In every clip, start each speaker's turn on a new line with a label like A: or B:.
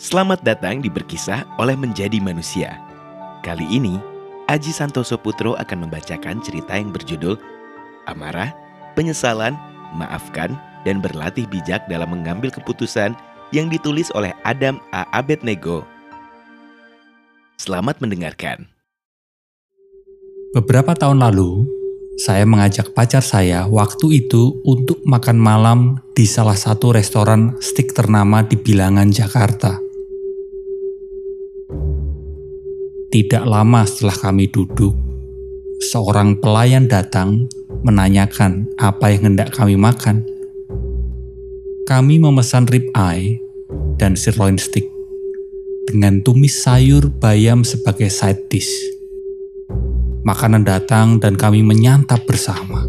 A: Selamat datang di Berkisah oleh Menjadi Manusia. Kali ini, Aji Santoso Putro akan membacakan cerita yang berjudul Amarah, Penyesalan, Maafkan, dan Berlatih Bijak dalam Mengambil Keputusan yang ditulis oleh Adam A. Abednego. Selamat mendengarkan.
B: Beberapa tahun lalu, saya mengajak pacar saya waktu itu untuk makan malam di salah satu restoran stik ternama di bilangan Jakarta. Tidak lama setelah kami duduk, seorang pelayan datang menanyakan apa yang hendak kami makan. Kami memesan rib eye dan sirloin steak dengan tumis sayur bayam sebagai side dish. Makanan datang dan kami menyantap bersama.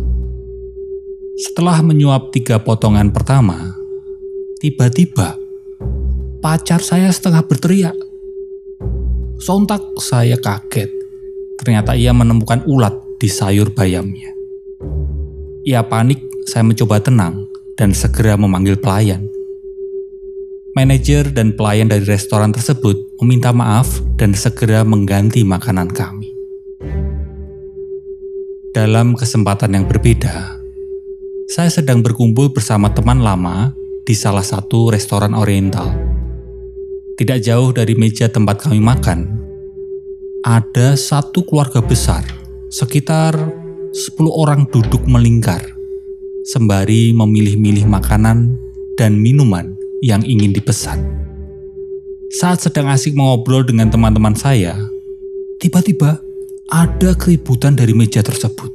B: Setelah menyuap tiga potongan pertama, tiba-tiba pacar saya setengah berteriak. Sontak saya kaget. Ternyata ia menemukan ulat di sayur bayamnya. Ia panik, saya mencoba tenang dan segera memanggil pelayan. Manajer dan pelayan dari restoran tersebut meminta maaf dan segera mengganti makanan kami. Dalam kesempatan yang berbeda, saya sedang berkumpul bersama teman lama di salah satu restoran oriental. Tidak jauh dari meja tempat kami makan, ada satu keluarga besar, sekitar 10 orang duduk melingkar, sembari memilih-milih makanan dan minuman yang ingin dipesan. Saat sedang asik mengobrol dengan teman-teman saya, tiba-tiba ada keributan dari meja tersebut.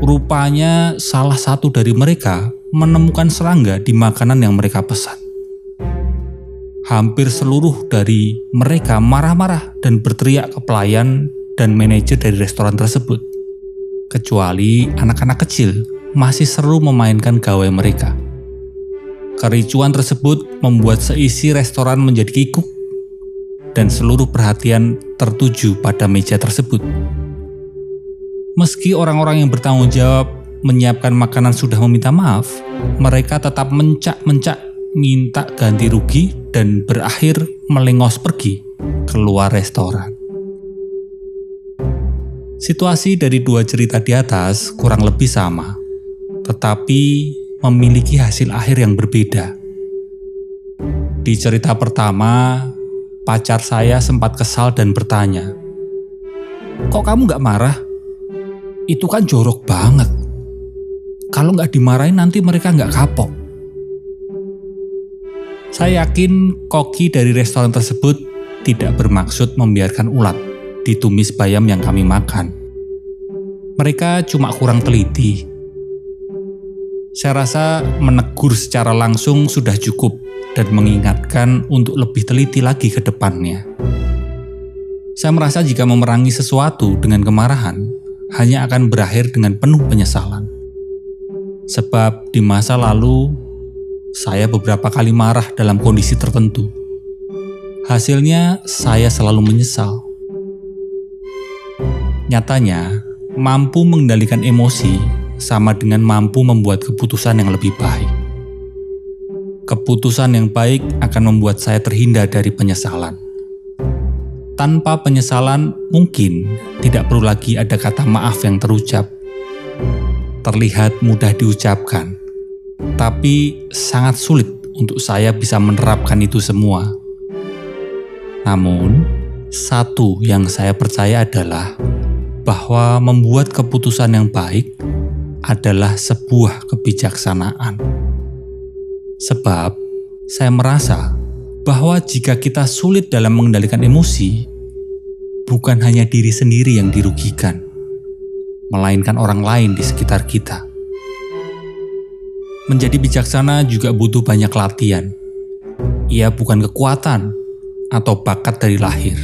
B: Rupanya salah satu dari mereka menemukan serangga di makanan yang mereka pesan. Hampir seluruh dari mereka marah-marah dan berteriak ke pelayan dan manajer dari restoran tersebut. Kecuali anak-anak kecil masih seru memainkan gawai mereka. Kericuan tersebut membuat seisi restoran menjadi kikuk dan seluruh perhatian tertuju pada meja tersebut. Meski orang-orang yang bertanggung jawab menyiapkan makanan sudah meminta maaf, mereka tetap mencak-mencak minta ganti rugi dan berakhir melengos pergi keluar restoran. Situasi dari dua cerita di atas kurang lebih sama, tetapi memiliki hasil akhir yang berbeda. Di cerita pertama, pacar saya sempat kesal dan bertanya, Kok kamu gak marah? Itu kan jorok banget. Kalau gak dimarahin nanti mereka gak kapok. Saya yakin koki dari restoran tersebut tidak bermaksud membiarkan ulat ditumis bayam yang kami makan. Mereka cuma kurang teliti. Saya rasa menegur secara langsung sudah cukup dan mengingatkan untuk lebih teliti lagi ke depannya. Saya merasa jika memerangi sesuatu dengan kemarahan, hanya akan berakhir dengan penuh penyesalan. Sebab di masa lalu, saya beberapa kali marah dalam kondisi tertentu. Hasilnya, saya selalu menyesal. Nyatanya, mampu mengendalikan emosi sama dengan mampu membuat keputusan yang lebih baik. Keputusan yang baik akan membuat saya terhindar dari penyesalan. Tanpa penyesalan, mungkin tidak perlu lagi ada kata maaf yang terucap. Terlihat mudah diucapkan, tapi sangat sulit untuk saya bisa menerapkan itu semua. Namun, satu yang saya percaya adalah bahwa membuat keputusan yang baik adalah sebuah kebijaksanaan. Sebab saya merasa bahwa jika kita sulit dalam mengendalikan emosi, bukan hanya diri sendiri yang dirugikan, melainkan orang lain di sekitar kita. Menjadi bijaksana juga butuh banyak latihan. Ia bukan kekuatan atau bakat dari lahir.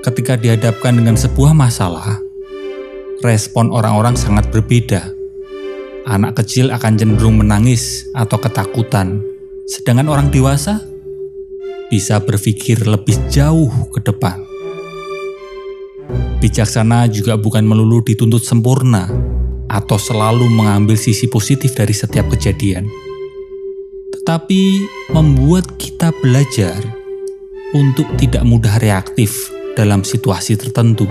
B: Ketika dihadapkan dengan sebuah masalah, respon orang-orang sangat berbeda anak kecil akan cenderung menangis atau ketakutan, sedangkan orang dewasa bisa berpikir lebih jauh ke depan. Bijaksana juga bukan melulu dituntut sempurna atau selalu mengambil sisi positif dari setiap kejadian, tetapi membuat kita belajar untuk tidak mudah reaktif dalam situasi tertentu.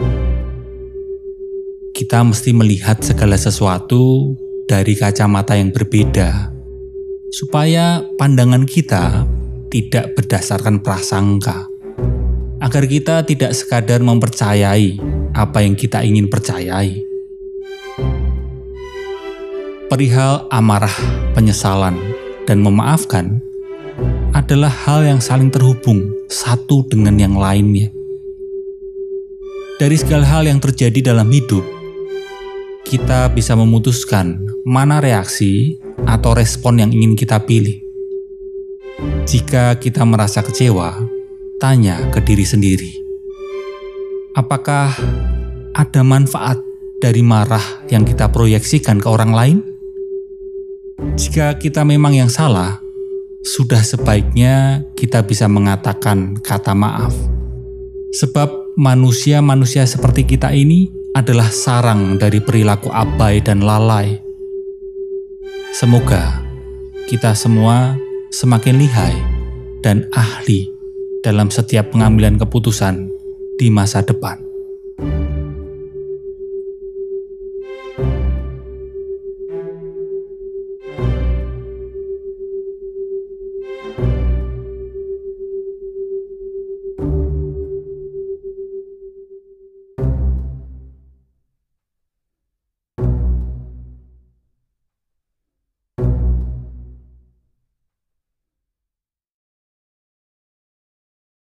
B: Kita mesti melihat segala sesuatu dari kacamata yang berbeda, supaya pandangan kita tidak berdasarkan prasangka, agar kita tidak sekadar mempercayai apa yang kita ingin percayai. Perihal amarah, penyesalan, dan memaafkan adalah hal yang saling terhubung satu dengan yang lainnya. Dari segala hal yang terjadi dalam hidup, kita bisa memutuskan mana reaksi atau respon yang ingin kita pilih. Jika kita merasa kecewa, tanya ke diri sendiri, apakah ada manfaat dari marah yang kita proyeksikan ke orang lain? Jika kita memang yang salah, sudah sebaiknya kita bisa mengatakan kata maaf. Sebab manusia-manusia seperti kita ini adalah sarang dari perilaku abai dan lalai. Semoga kita semua semakin lihai dan ahli dalam setiap pengambilan keputusan di masa depan.